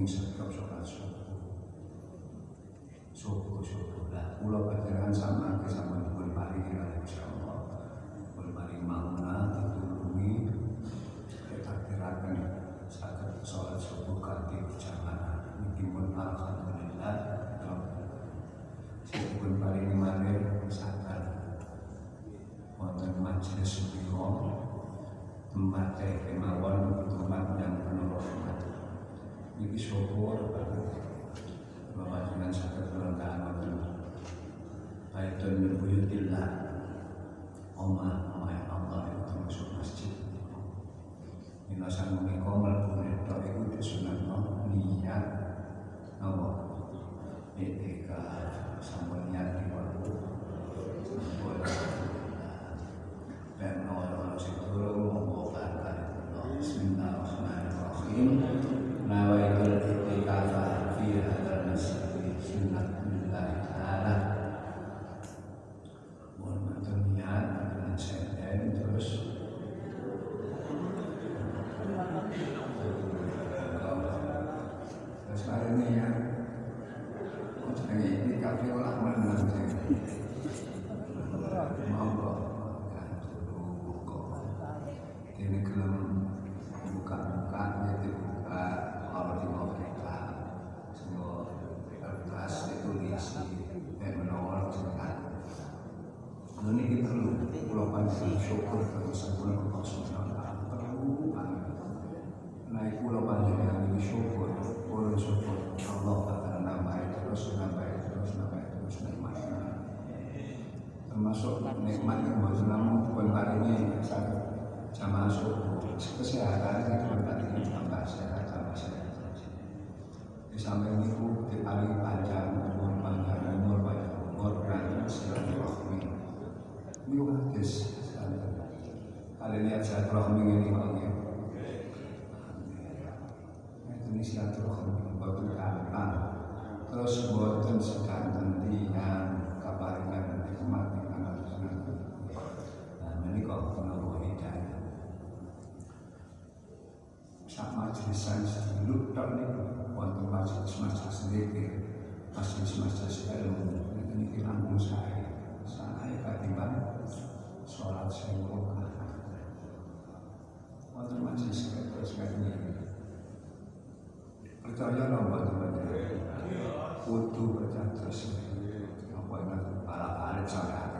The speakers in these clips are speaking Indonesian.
Sing sedekap sholat subuh subuh-subuh lah kula panjenengan sama ke sama dipun paringi oleh Gusti Allah dipun paringi mauna ditulungi saged salat subuh kanthi berjamaah niki pun alhamdulillah sing dipun paringi manir saged wonten majelis menika tempat kemawon tempat yang penuh niki syukur banget bahwa dengan sakit kelengkapan itu Baitun min Omah Omah Allah itu termasuk masjid Inasan menikah melakukan itu itu disunat niat Apa? Etika Sampai niat di waktu Sampai Dan orang-orang situ Mengobatkan Bismillahirrahmanirrahim Now I am at the Alpha and Beta. Buat hari ini sangat jamaah subuh kesehatan itu tempat ini tambah sehat tambah sehat di samping itu di paling panjang umur panjang umur banyak umur dan silaturahmi ini hadis kali lihat silaturahmi ini kalau ini silaturahmi buat gampang terus buatan sedang tentian kabaringan nikmat menunggu hidayah sak majelisan dulu tak nih wonten majelis majelis zikir majelis majelis ilmu ini ini lambung saya. Saya ketimbang sholat sewa wonten majelis terus kayak ini percaya lah wonten majelis kudu percaya terus. Apa yang para alim saya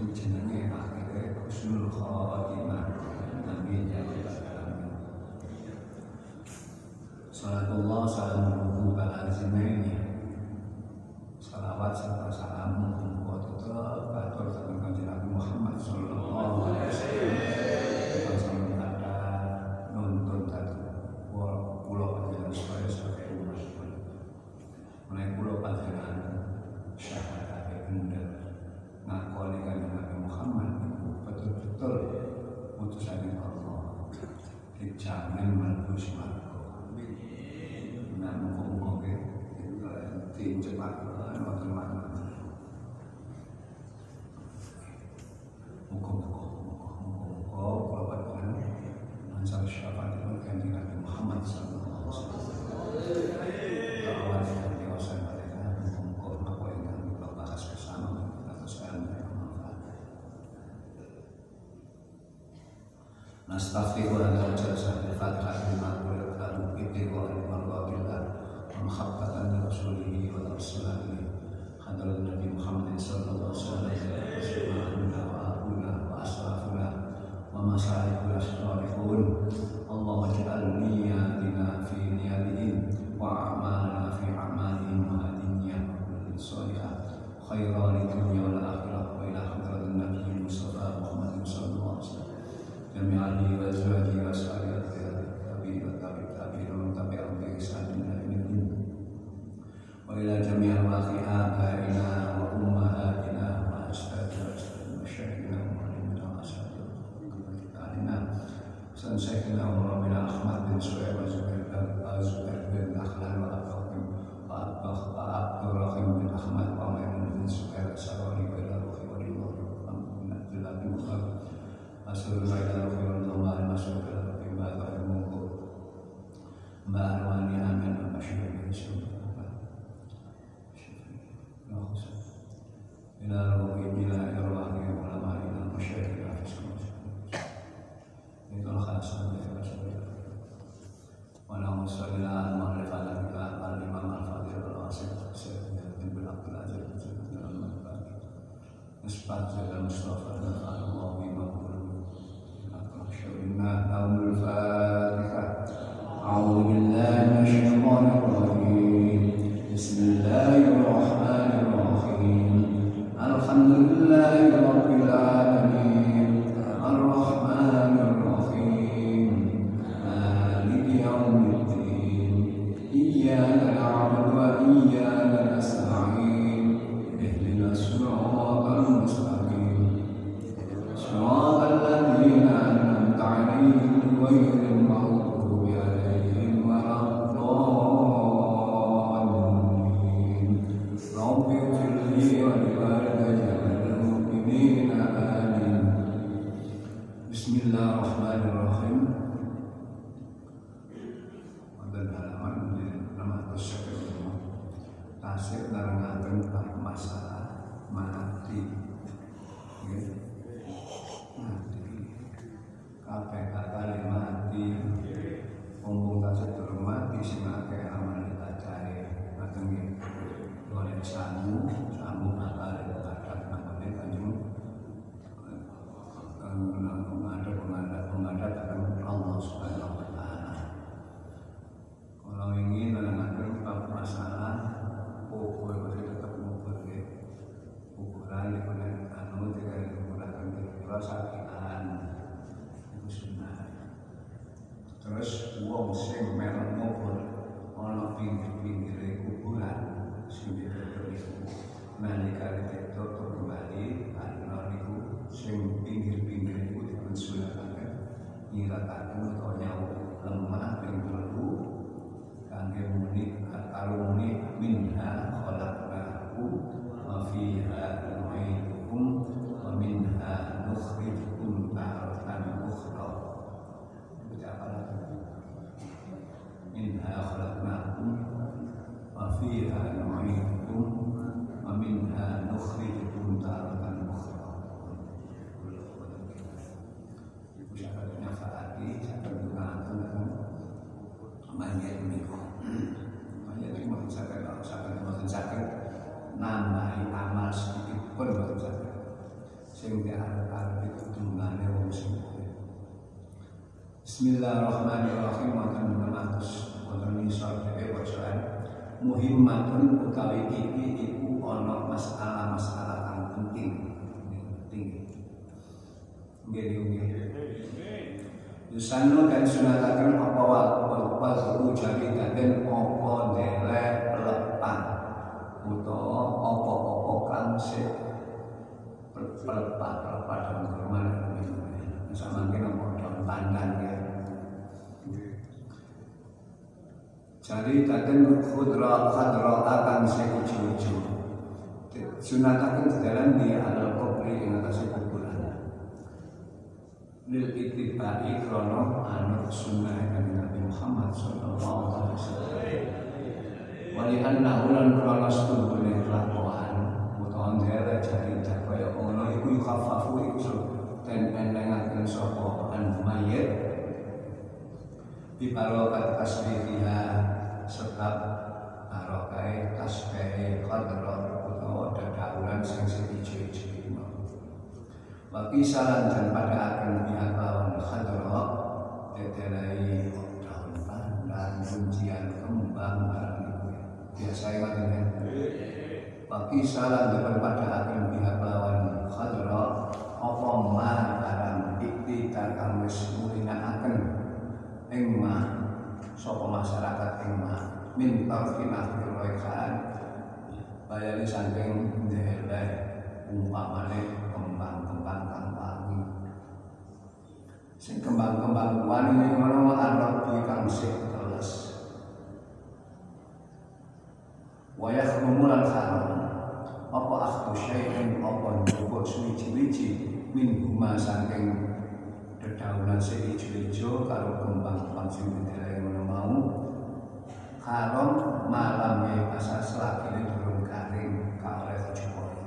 itu jenenge akhirnya husnul khotimah. Amin ya rabbal alamin. Salatullah salamuhu ala azimaini. Salawat serta salam untuk kita batur tentang kanjeng Muhammad sallallahu la figura la lucha mati mati kabeh kakane mati mumpung tasih durung mati sing aman amal dikacani ngaten nggih oleh sangu sangu kakane kakak namane kanjeng menghadap menghadap menghadap kepada Allah Subhanahu wa taala. Kalau ingin menangakan masalah pokok Terus, kono anu tiga kumulakan kira itu sunnah terus uang sing Bismillahirrahmanirrahim wonten 600 wonten nisor dhewe bacaan muhimmatun utawi iki iku ana masalah-masalah kang penting penting nggih nggih Yusanu dan sunatakan apa wal jari dan apa dele pelepan utawa apa-apa kang sik pelepan pelepan dalam kurman sama apa dalam pandan ya Jadi kadang khudra khadra akan sing ijo-ijo. Sunatakan di dia adalah kubri yang atas kuburan. Lil itibai krono anut sunnah Nabi Muhammad Sallallahu Alaihi Wasallam. Walihan nahulan krono setuhune kelakuan utawa ndere jari kaya ngono iku yukhafafu iku dan enengaken sapa an mayit di barokat tasbihiha sebab barokai tasbih qadra utawa dadaulan sing siji-siji Wabi salan dan pada akan lawan khadra Tetelai daun pandan, kuncian kembang barang itu Biasa ingat ini Wabi salan dan pada akan lawan khadra Apa ma barang ikti dan wis mulina akan Engma sopo masyarakat yang mah min tarfi akhir roikan bayari saking ndeleh umpamane kembang-kembang kang wangi sing kembang-kembang wangi ngono arep di sik teles. Wayah rumulan haram apa akhtu syai'in apa njupuk suwiji-wiji min huma saking dedaunan sing ijo-ijo karo kembang-kembang sing ndeleh mau. Haram malam ya masa selagi turun garing oleh jupoi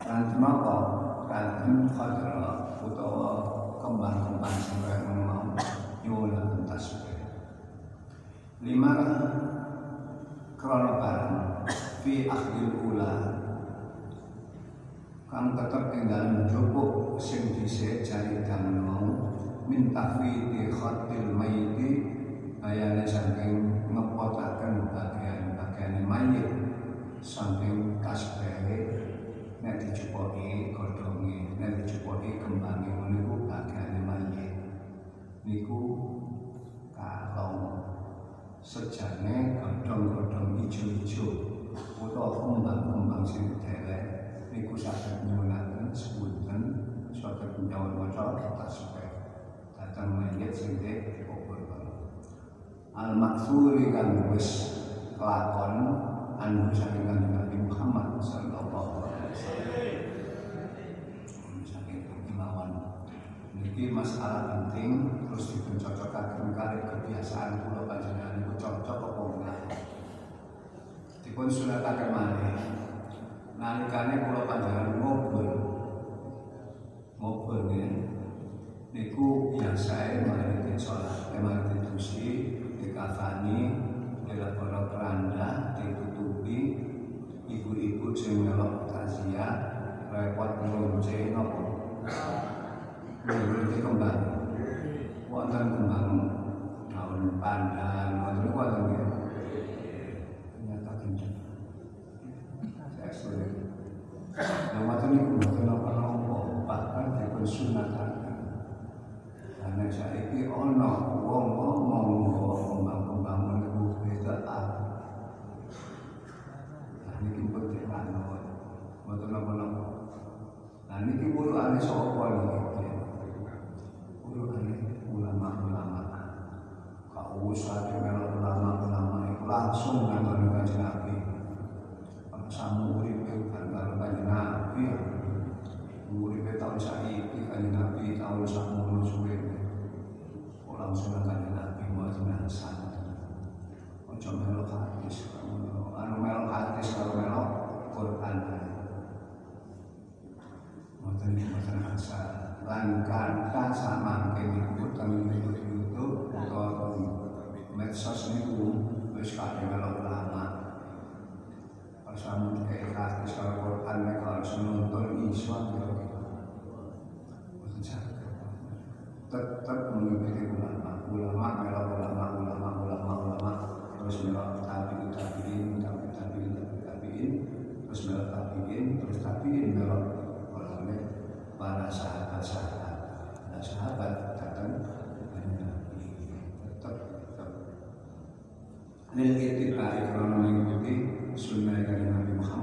Ranten apa? Ranten khadra utawa kembang-kembang sampai mau. Nyula entas Lima krono barang fi akhir ula kang tetep ing dalem jupuk sing dhisik jari dan mau min tafwidi khatil mayiti bayane saking ngepotaken bagian-bagian mayit saking kasbehe nek dicupoki godhonge nek dicupoki kembange niku bagian mayit. Niku kalau sejane godhong-godhong ijo-ijo utawa kembang-kembang sing delek niku saged nyuwunaken sepunten saged nyawon maca tasbih kang mayit sing dikubur al maksuri kang wis kelakon anu saking kanjeng Nabi Muhammad sallallahu alaihi wasallam. Saking kemauan. Niki masalah penting terus dipuncocokaken kali kebiasaan kula panjenengan niku cocok apa enggak? Dipun sunataken malih nalikane kula panjenengan ngobrol ngobrol nggih niku biasa mari sholat mari dusi dikafani dilapor keranda ditutupi ibu-ibu sing melok takziah repot ngelonce nopo Menurut kembang. Wonten kembang daun pandan wonten wonten ya ternyata kenceng saya sulit Nama itu niku mboten apa-apa bahkan dipun sunatan karena saiki ana wong ngomong kembang-kembang niku beda Nah niki penting banget. Mboten napa-napa. Nah niki pulukane sapa niki? Pulukane ulama-ulama. Kau usah dengan ulama-ulama langsung dengan kanjeng Nabi. Kan karo kanjeng Nabi. Uripe tahun saiki kanjeng Nabi tahun sakmono suwe. Langsung akan Nabi Muhammad Hasan ojo melok hadis anu melok hadis kalau melok Quran. Mboten mboten asa lan kanta sama kene teng YouTube atau medsos niku wis kabeh melok چون حقیقت بشه و حل نکنه چون اون داره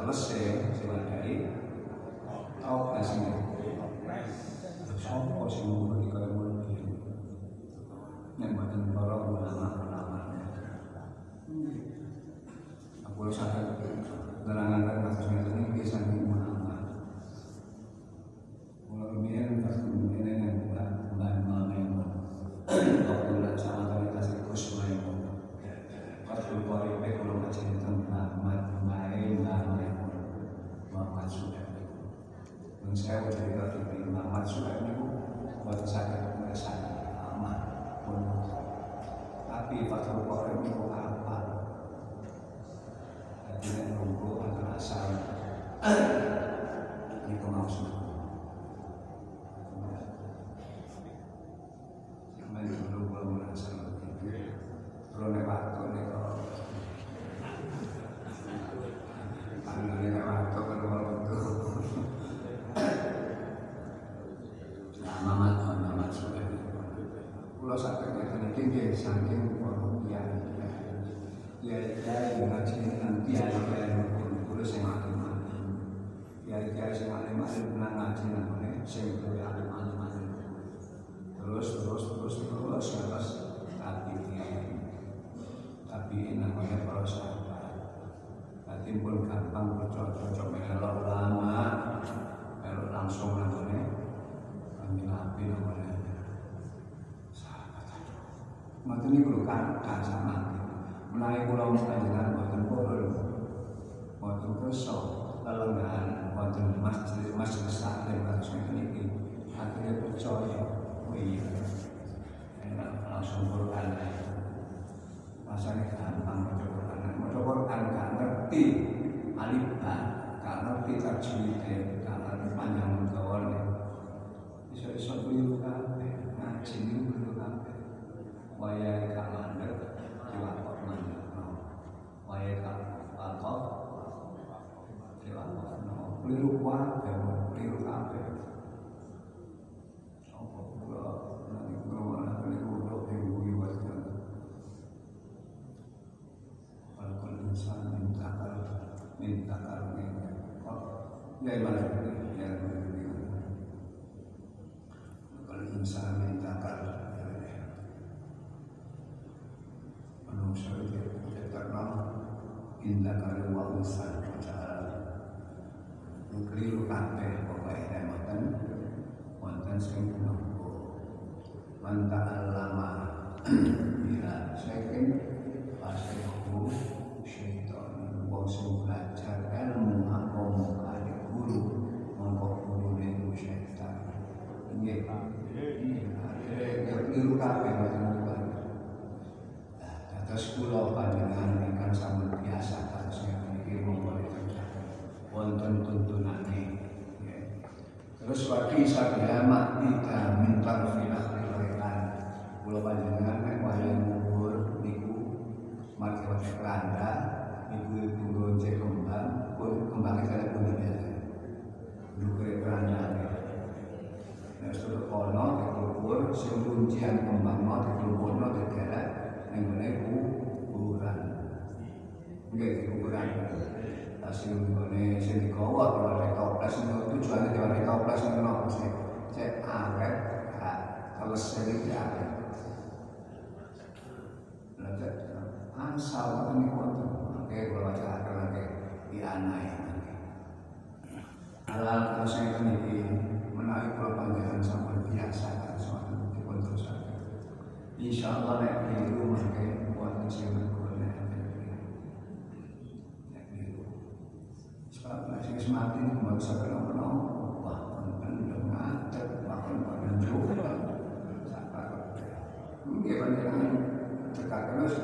selesai sebenarnya dari tau asli sopo sing ngerti kaya ngono badan para ulama-ulama aku lu sangat nerangaken kasus ngene iki saking ulama Kalau pas kemudian Dan saya bercerita tentang Muhammad Suhaib itu buat saya kesan aman bunuh tapi Fathul ini itu apa? Dengan nunggu antara asalnya. ini kemaksudku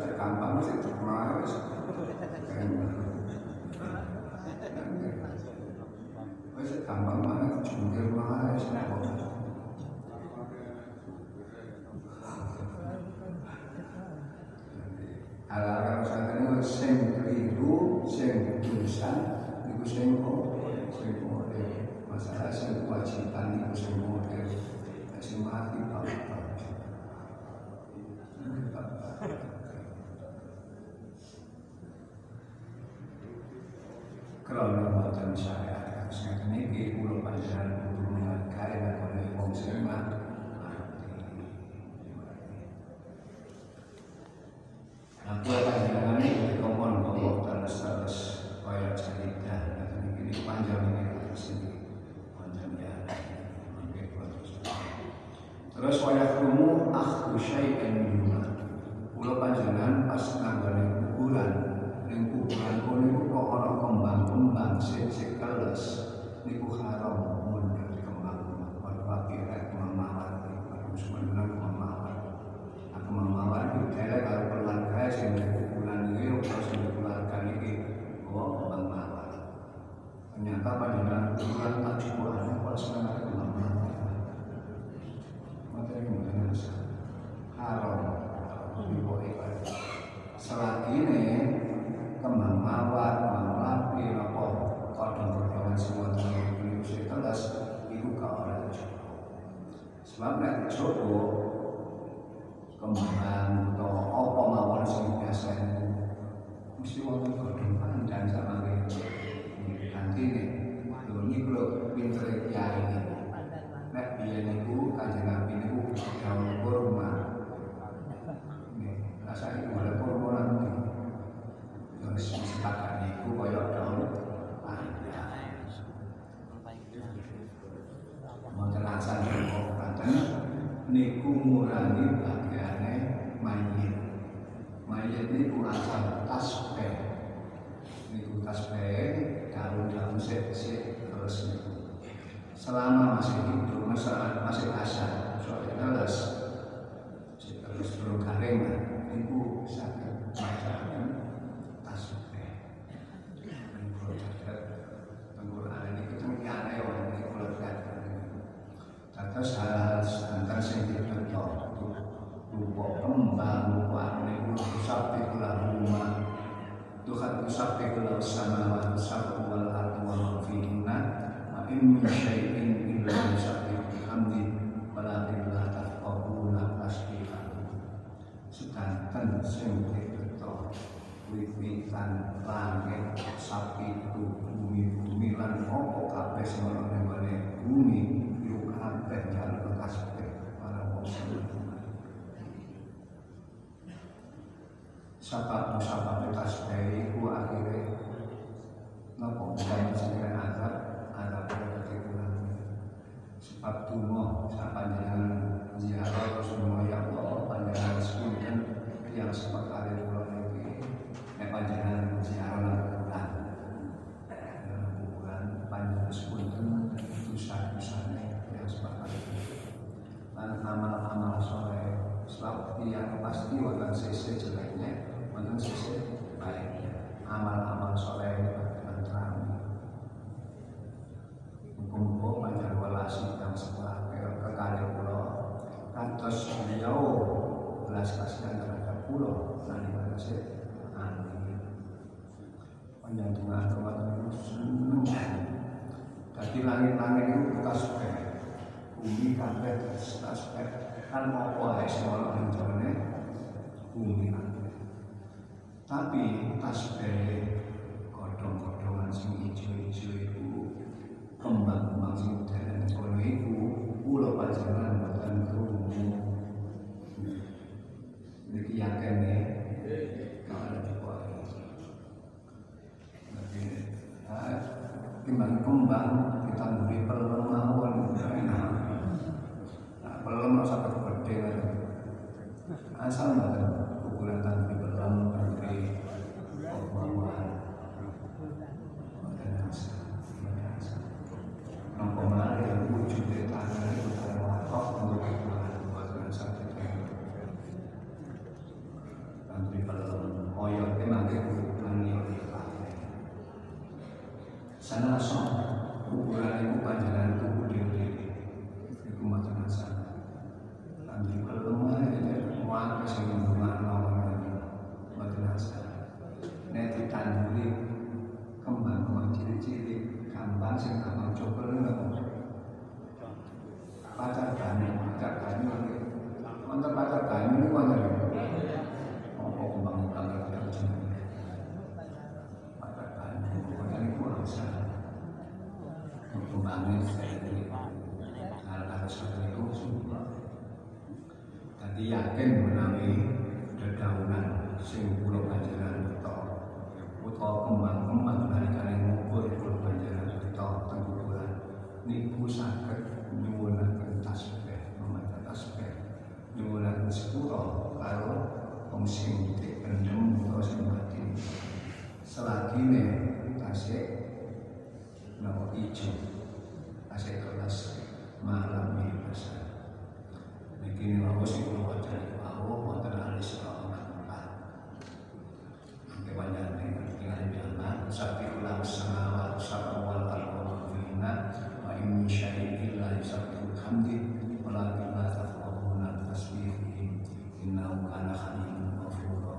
terkampang sih terkenal wis gampang banget jungkir wae sapa saya santen itu sing keliru, sing dosa, itu sing sing. Masalah sing kewajiban itu sing ora. Sing mati Pak. Euroopan tämmöisiä ajatuksia, että me ei kuulu paljon saada puhumaan, että käydään paljon tadi yakin menawi dedaunan sing kula panjenengan beto utawa kembang-kembang nalikane ngubur kula panjenengan beto teng kuburan. Niku saged nyuwunaken tasbih memaca tasbih. Nyuwunaken sepuro karo wong sing dipendem utawa sing mati. Selagi ne tasik nopo ijo tasik kelas malam ini besar Begini wau sing kula wajani wau wonten alis rahmat. Sampai panjenengan tinggal di dalam sapi ulang samawat sab'a wal ardu fina wa in min syai'in illa yusabbihu hamdi walakin la tafqahuna tasbihihim innahu kana halimun ghafura.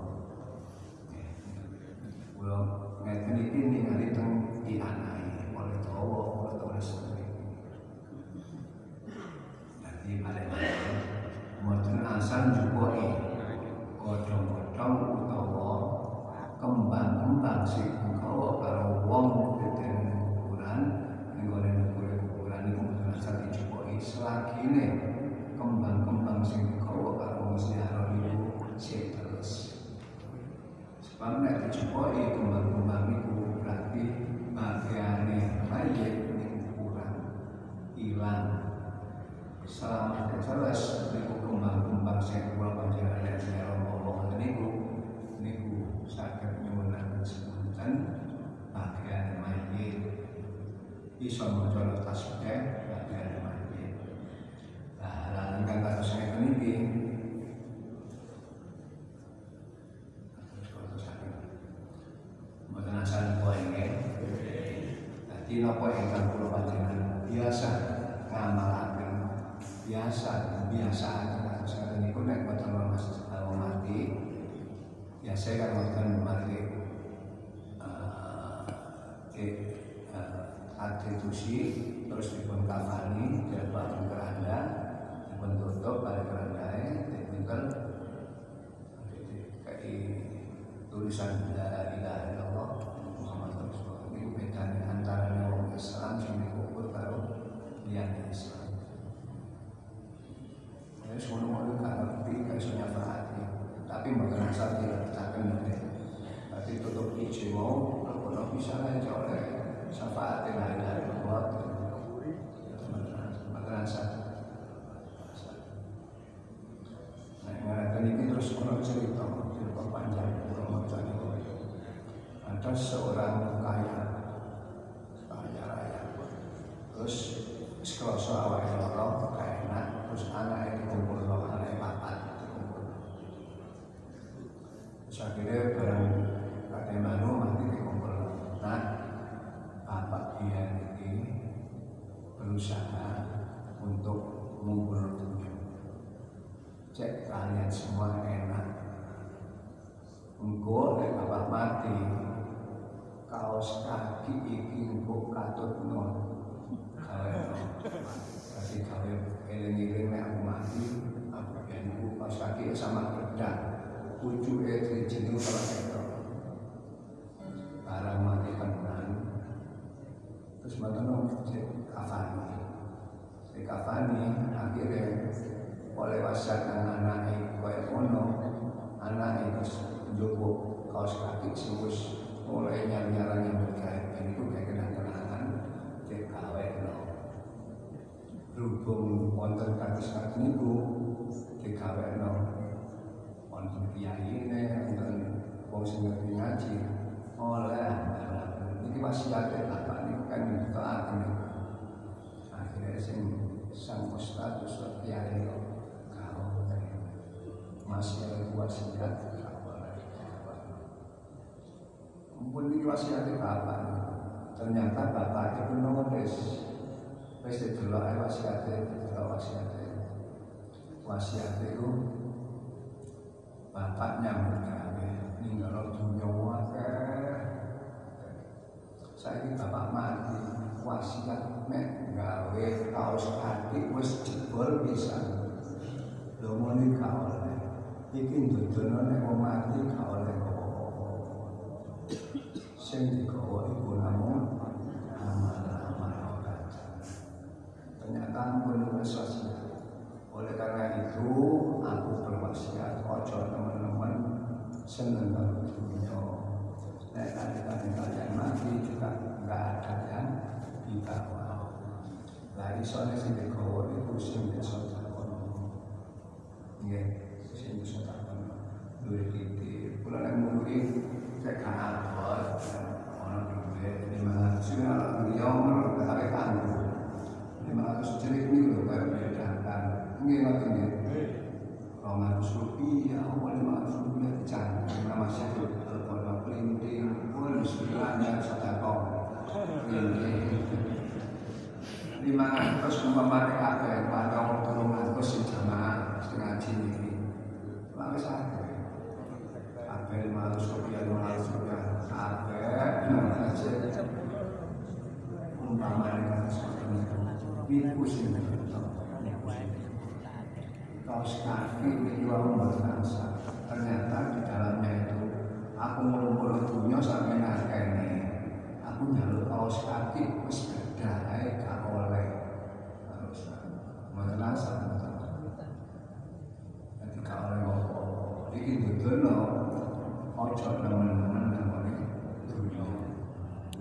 Kula ngeten iki ningali teng ianai oleh tawa oleh tulis Jadi paling Mboten asal jupoi Godhong-godhong utawa Kembang-kembang sing kawa karo wong Deden kuburan Nenggone nukure kuburan Iku mboten asal dijupoi Selagine Kembang-kembang sing kawa karo wong Seharo iku Sik terus Sebab nek dijupoi Kembang-kembang iku Berarti Bagiane Mayit Ning kuburan Hilang selama jelas niku kembang-kembang sing kula panjenengan nek nyelom Allah niku niku saged nyuwunaken sepunten bagian mayit iso maca tasbih bagian mayit nah lan ingkang kados ngeten iki Mboten asal kuwi Dadi napa ingkang kula panjenengan? Biasa ngamalaken biasa biasa sekarang ini pun nek boten mas kalau mati biasa kan boten mati ke atribusi terus dipun kafani dipun keranda dipun tutup pada keranda dipun kayak tulisan la kafani akhirnya oleh wasiat anak-anak kaya ngono anak terus njogo kaos kaki wis mulai nyar-nyaran yang berkait dan itu kayak cek kawe no. Berhubung wonten kados kaki niku kawe no. Wonten kiai ne wonten wong sing ngerti ngaji oleh ini wasiatnya bapak ini kan ditaati akhirnya sing sang ustad ustad kiai no masih ada wasiat Mumpun ini wasiatnya bapak Ternyata bapak itu nulis Wis didelok ae wasiatnya Didelok Wasiatnya itu Bapaknya mergawe Ninggal dunia wakil Saya bapak mati wasiat mek gawe kaos kaki wis jebol bisa lho muni gak oleh. Iki ndodono nek wong mati gak oleh. Apa-apa sing digawa iku namung amal-amal ternyata muni wasiat. Oleh karena itu aku berwasiat ojo teman-teman seneng banget dunia. Nah, kalian mati juga nggak ada yang isone sing digawa iku sing bisa takon. Nggih, sing bisa takon. Duwe. Kula nek mungkin cek ana duwe lho kaya bedakan. Nggih ngoten nggih. Rupiah, lima ratus rupiah dicantum. Nama saya kalau pelinting pun sebenarnya sedekah. Lima ratus umpamane kabeh patong telung atus sing jamaah setengah jini iki. Lalu sakit. Kabeh lima ratus rupiah, lima ratus rupiah. Kabeh lima ratus umpamane kados ngoten niku. Niku sing kaos kaki membuat ternyata di dalamnya itu aku mulu-mulu dunia sampai ini. Aku jalur kaos kaki wis beda ae gak oleh. Terus asal jadi gak oleh apa iki dudono ojo nemen-nemen namane dunia.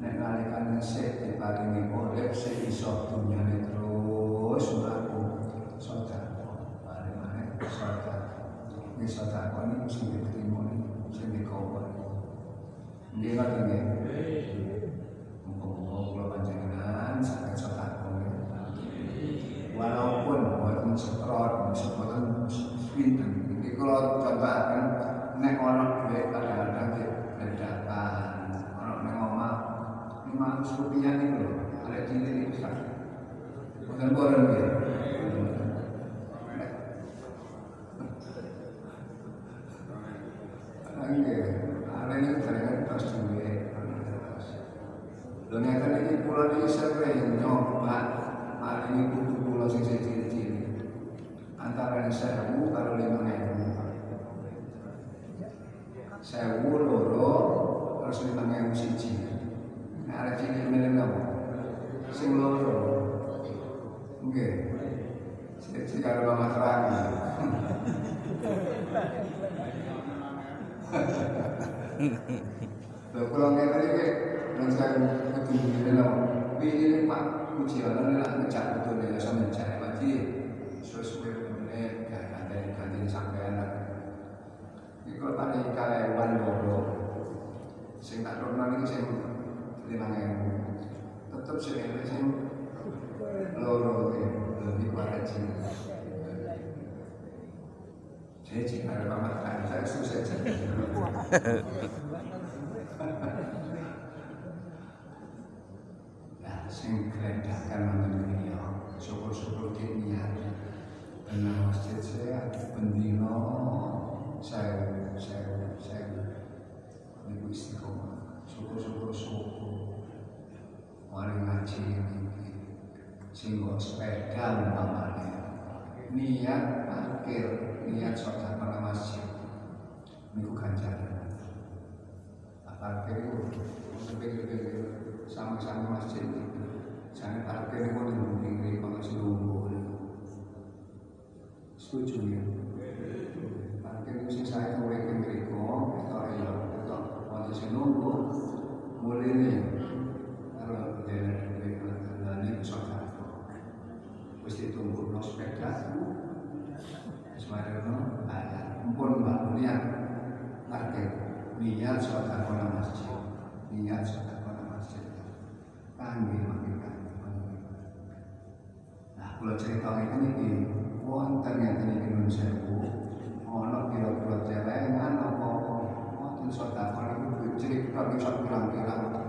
Nek nalikane sik diparingi urip sik iso dunyane mlaku sedekah paling maneh sedekah ini sedekah ini sing diterima sing dikowo Nggih ngoten nggih. Muga-muga kula panjenengan saged sedekah Walaupun boten setrot, boten pinten. Iki kula contohaken nek ana dhuwit kadang-kadang bedakan. Ana ning omah 500 rupiah niku lho, arek cilik iki sak. Boten boten nggih. Nggih, arek niku kadang-kadang pas kula sing cilik-cilik. Antara sewu karo lima loro lima napa? Sing loro. Nggih. Siji karo mama terangi. Lho kula ngene iki nang saya kudu ngene Ini Pak lah ngecak betul ya sama mencari mati sesuai menit ganti ganti sampean lah. Ini kalau tadi karyawan loro, sing tak normal ini tetap sing ini sing loro kuat aja. Saya ada pemakan, saya susah jadi. sing glendakan wonten griya syukur-syukur niat benar masjid saya bendino saya saya saya niku istiqomah syukur-syukur syukur mari ngaji sing sepeda umpamane niat parkir niat sholat pada masjid. Niku ganjaran. Parkir itu lebih-lebih sama-sama masjid. Jangan parkir pun yang tinggi kalau selumbu Setuju ya? Parkir itu saya mulai ke Meriko Itu ya, itu Waktu selumbu Mulai nih Kalau Tunggu no sepeda. Semarang ada Mumpun mbak niat. Parkir Niat kona masjid. Niat sholat kona masjid. Panggil makin kalau cerita ini iki wonten ngeten iki nun sewu ana kira-kira celengan apa-apa. Wonten sedekah niku cerita bisa pirang-pirang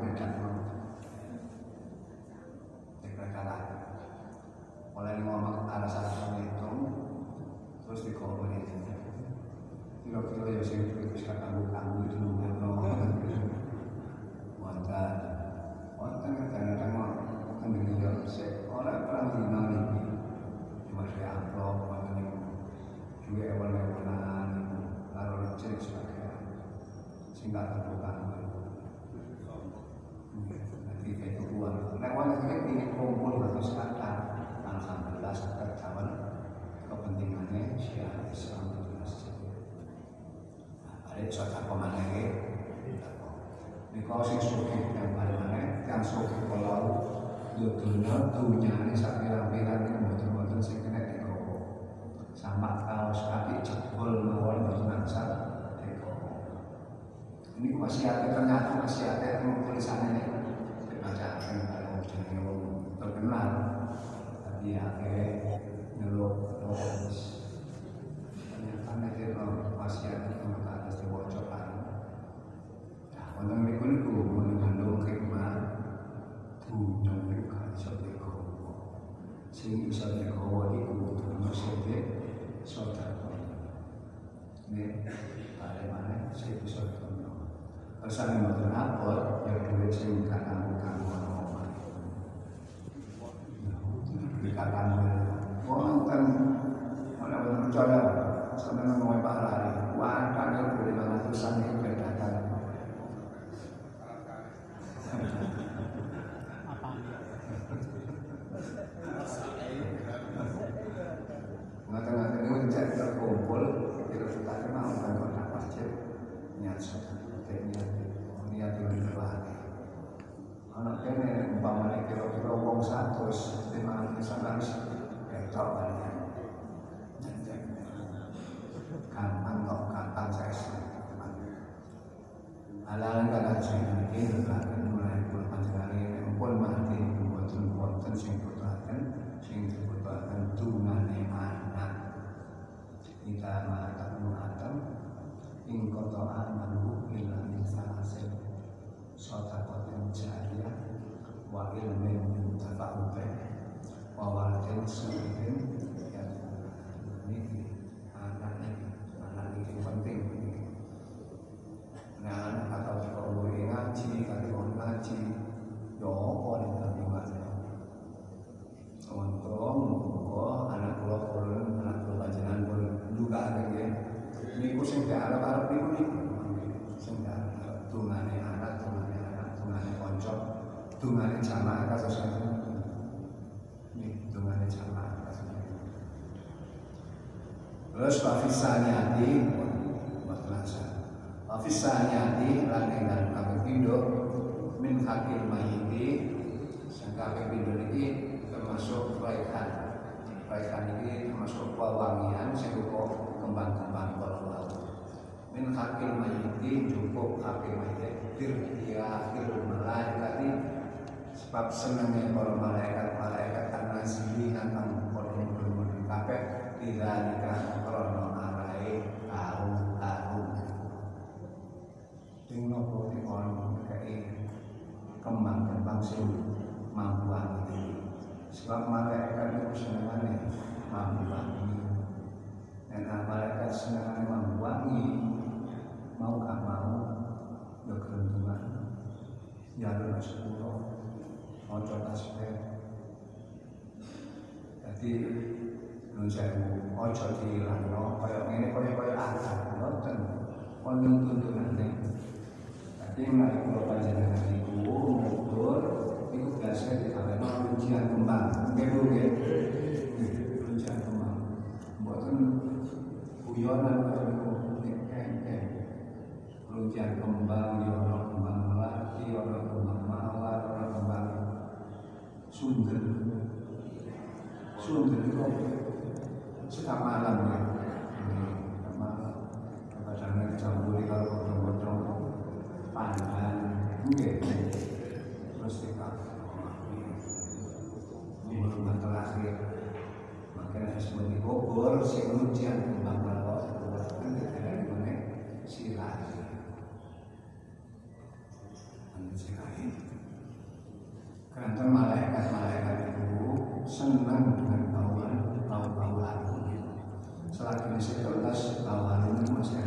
Min hakil mayiti cukup hakil mayiti dirhia akhir malaikat ini. Sebab senangnya para malaikat malaikat karena silihan kang kodong-kodong kabeh tidak nikah krono arai tahu-tahu Ting nopo di ono kayak kembang-kembang sing mampu wangi sebab malaikat itu senangannya mampu wangi dan malaikat senangannya mampu wangi mau gak mau ya keruntungan jalur sepuluh ojo tasbih. Jadi nun sewu ojo dihilangno kaya ngene kaya kaya ada ngoten kon tuntunane. Tapi mari kula panjenengan iku ngukur iku biasa dikaweno ujian kembang. Nggih Bu nggih. Ujian kembang. Mboten guyonan ujian kembang ya ono kembang melati ono kembang mawar ono kembang sundel sundel itu setiap malam ya. Kadang dicampuri kalau bodong-bodong pandan mungkin. Terus kita ini terakhir makanya di Bogor si ujian kembang melati kan tidak ada mana silati karena malaikat-malaikat itu senang dengan bauan bau-bau harum. Selagi di sekelas bau harum itu masih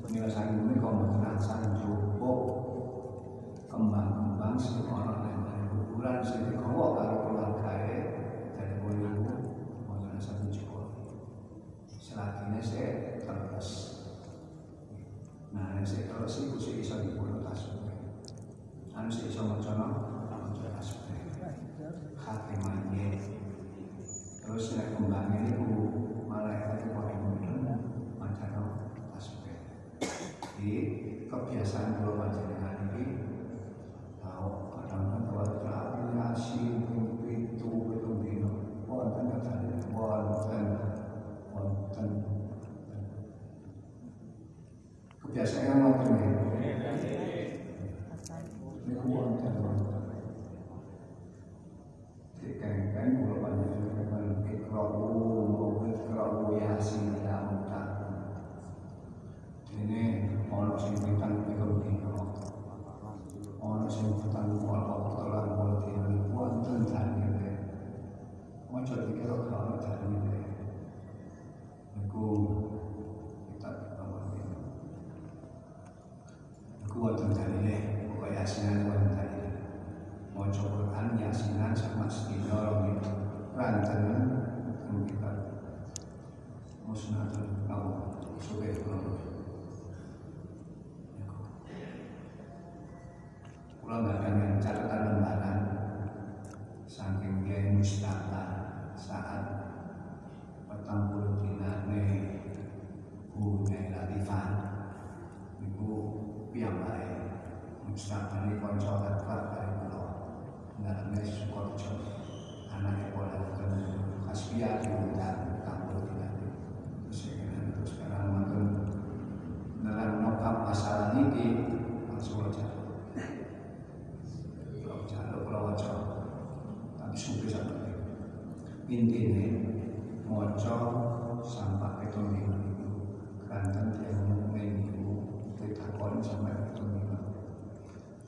penyelesaian ini terasa cukup kembang-kembang si orang yang dari bulan sini kalau kalau keluarga dari bulu mau terasa cukup. Selagi ini saya terus. Nah, saya terus itu sih bisa dibunuh tasuk anu sing iso maca maca tasbih khatimahnya terus nek kembangnya itu malaikat paling mudah maca tasbih di kebiasaan kalau panjenengan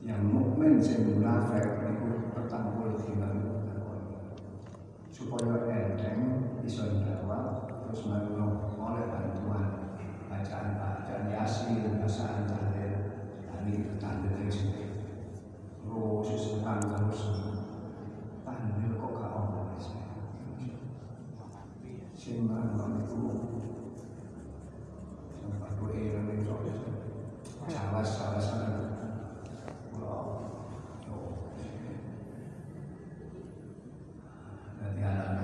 yang mukmin sing munafik itu petang puluh dina supaya enteng bisa dijawab terus menolong oleh bantuan bacaan bacaan yasin bacaan tahlil ini tahlil dari sini terus terus. Pandai kok gak ono sing nang itu. Sampai ku era ning sok salah salah salah pulau dari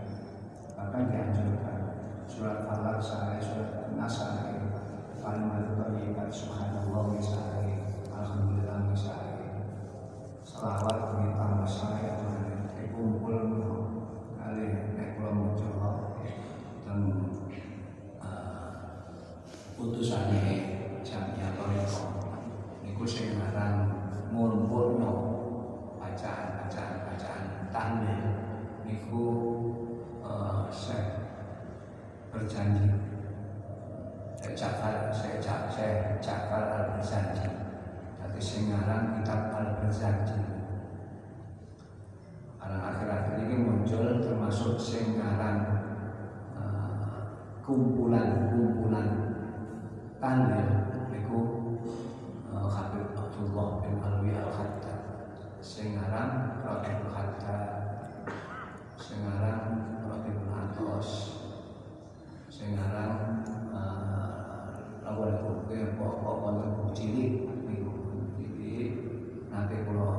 bahkan dianjurkan. Surat falak sahih surat nas sahih kalimat thayyibat subhanallah sahih alhamdulillah sahih selawat perintah sahih kumpul kali nek kula maca dan putusane jamnya toriko niku sing aran ngumpulno bacaan bacaan tahlil niku saya berjanji. Saya cakar saya cak saya cakar al berjanji tapi sing aran kitab al berjanji karena akhir-akhir ini muncul termasuk singkaran kumpulan-kumpulan tahlil itu Habib Abdullah bin Alwi Al Khatta singkaran Rabbul Khatta singkaran Rabbul Atos singkaran awal itu pokok pokok cilik nanti kalau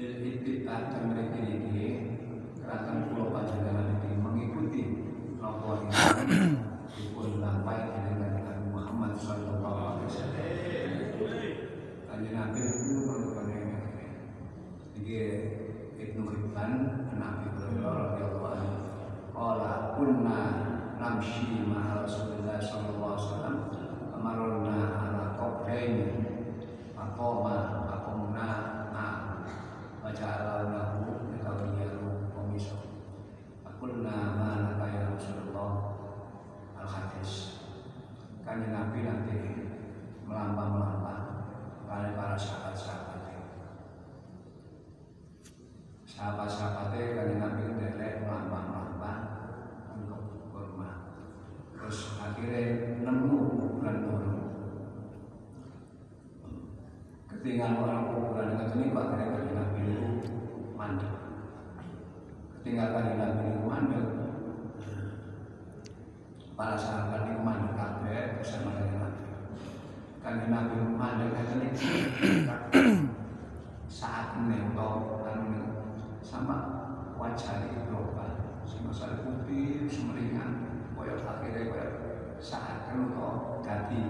lil ittiba dan mereka ini keratan pulau panjenengan ini mengikuti nopo ingkang dipun lampahi dengan Nabi Muhammad sallallahu alaihi wasallam. Kanjeng Nabi itu menurut Iki Ibnu Hibban Nabi Hurairah radhiyallahu anhu qala kunna namshi ma'a Rasulillah sallallahu alaihi wasallam amarna ala qabrain maqama maqamna ma wa ja'alnahu yatawiyalu qamiso Akulna ma laka ya Rasulullah Al-Hadis Kanjeng Nabi nanti melambang-melambang Kali para sahabat-sahabat Sahabat-sahabatnya kanjeng Nabi ndelek melambang-melambang Untuk kurma Terus akhirnya nemu kuburan dulu Ketinggalan orang kuburan itu ini Pak akhirnya kanjeng Nabi itu mandek kanjeng Nabi itu mandek para sahabat itu mandek kabeh bersama dengan Nabi. Kanjeng Nabi mandek katanya saat ini anu sama wajah itu berubah. Sama saya putih semeringan koyo akhirnya koyo saat kan atau ganti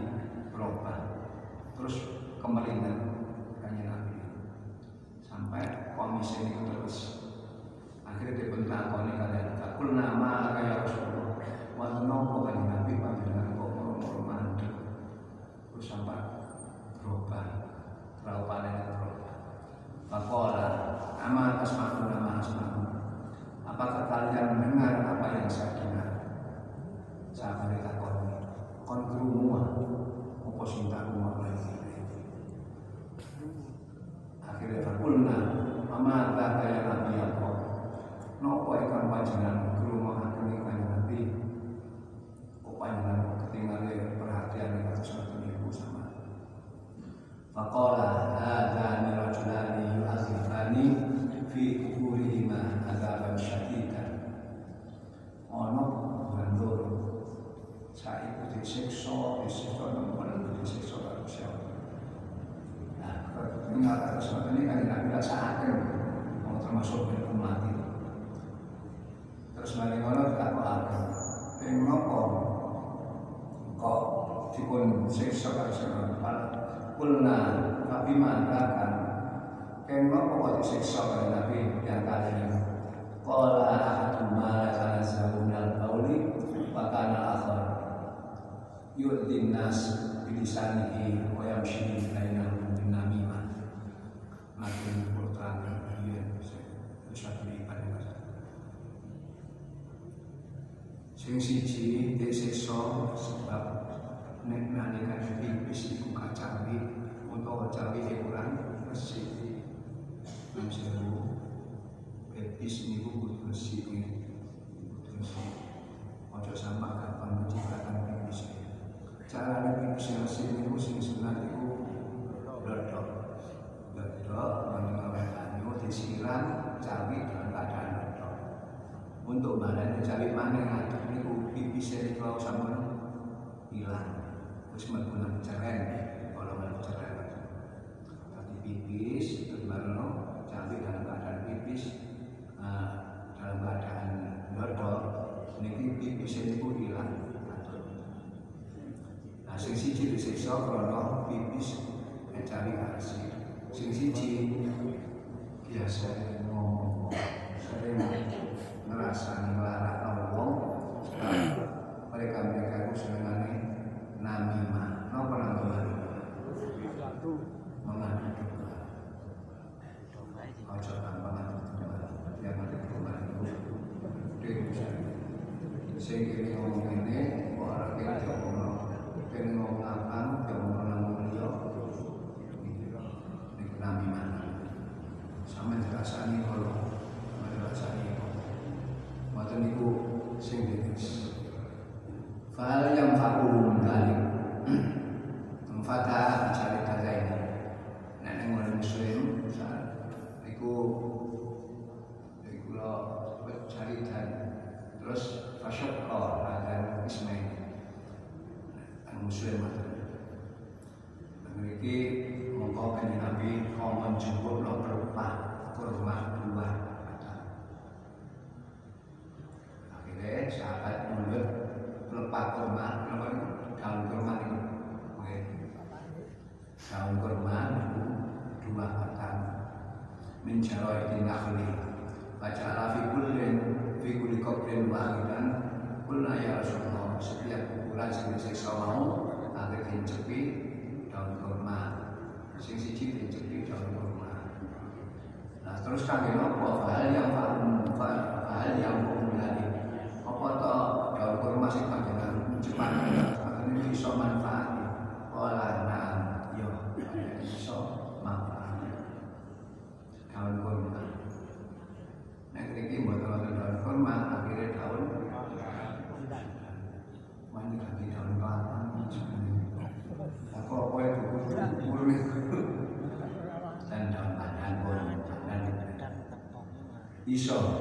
berubah. Terus kemeringan kanjeng Nabi sampai komisi ini terus akhirnya dibentak oleh kalian takul nama kayak Rasulullah Wonten nopo kanjeng Nabi panjenengan kok moro-moro mandek. Terus sampai berubah. Terlalu paling berubah. Pakola, ama asmaku nama asmaku. Apakah kalian mendengar apa yang saya dengar? Saya beritahu kon krungu apa sing tak rumah lagi. Akhirnya fakulna, ama tak kaya nabi apa? Nopo ikan panjenengan krungu akan ikan nabi panjenengan ketinggalan perhatian yang harus ibu sama. Faqala hadzani rajulani yu'azifani fi kuburihima adzaban syadidan. Ono. Saya itu disiksa, disiksa karo siapa. Karo siapa ini kan tidak bisa saatkan mau termasuk umat itu. Terus balik ngono tak kok Yang nopo? Kok dipun siksa karo sira kulna tapi mengatakan kenapa kok disiksa karo Nabi yang kalian qala ahadum ma la tanazzalu minal qawli wa kana akhar. Yu'din nas bilisanihi wa yamshi bainahum bin namimah makin berterang dia satu ibadah sing siji disiksa sebab nek nalika pipis iku kacawi cawi kurang bersih nang sewu pipis niku kudu bersih kudu bersih ojo sama kapan menciptakan pipis cara yang bersih niku sing sunat iku dodok dodok mengenai anu disiram cawi dalam keadaan dodok untuk badan cawi mana ada niku pipis niku sama hilang. Terus menggunakan ceren kalau mau ceren tadi pipis itu baru cabai dalam keadaan pipis nah, dalam keadaan dodol ini pipis ini pun hilang. Nah sing siji disiksa kalau pipis mencari kasih sing siji biasa ngomong sering ngerasa ngelarang ngomong mereka-mereka itu senengannya namimah apa namimah ojo gampang yang ada itu sama kalau mencari data ini Iku Iku lo cari dan Terus Fasyokko Dan Ismail Muslim Memiliki Mengkau kanji Nabi Kau menjemput lo berupah min jara'i nakhli Baca fi kullin fi kulli qabrin wahidan Kulna ya Rasulullah setiap kuburan sing disiksa mau agar dicepi daun kurma sing siji dicepi daun kurma nah terus kami nopo hal yang hal yang pemulani apa to daun kurma sing panjenengan cepat ini bisa manfaat olah nah yo bisa manfaat daun kurma Nah, ini buat daun kurma akhirnya daun Mandi ganti daun kelapa Aku apa itu Bulu Dan daun pandan pun Dan iso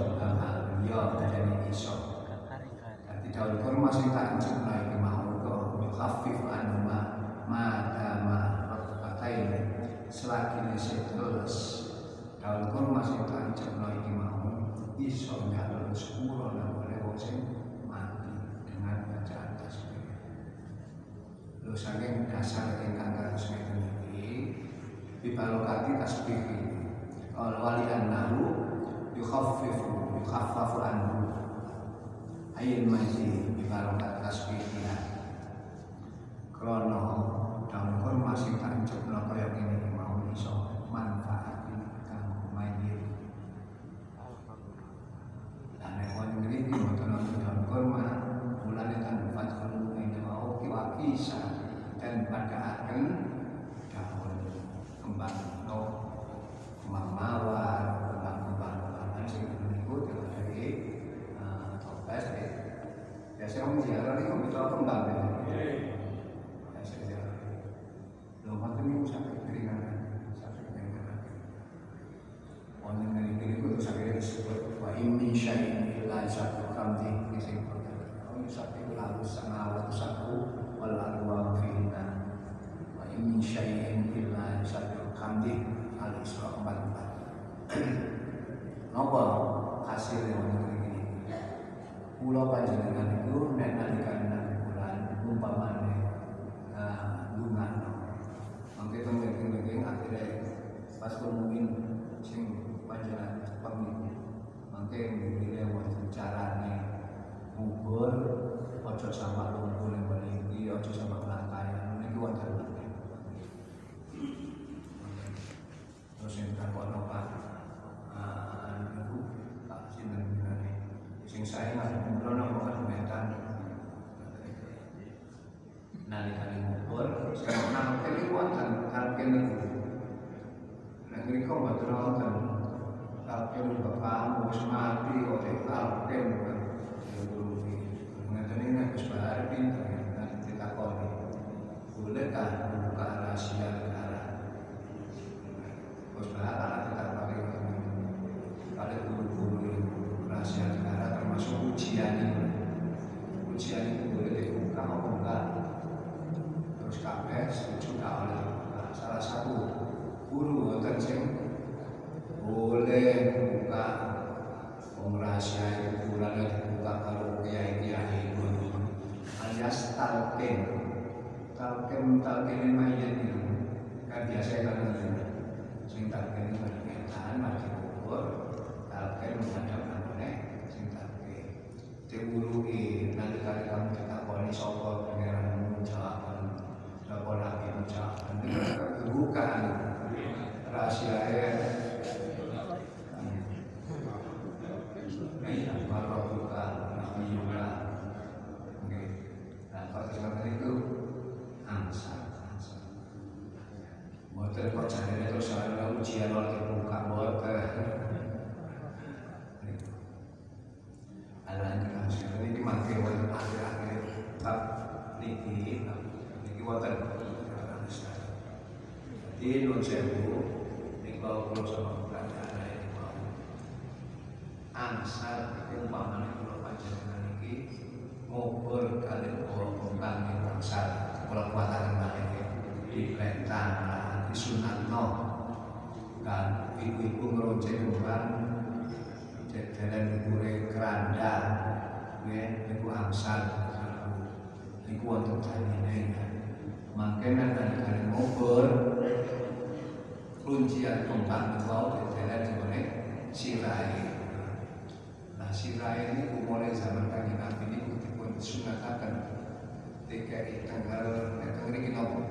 dari tanggal itu hari ini nopo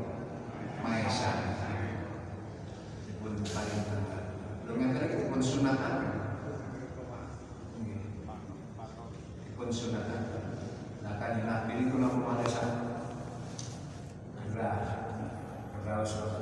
Maesa pun paling belum ngerti lagi pun sunatan. Pun sunatan. Nah kan ini nabi ini kalau mau Maesa gerah gerah sunatan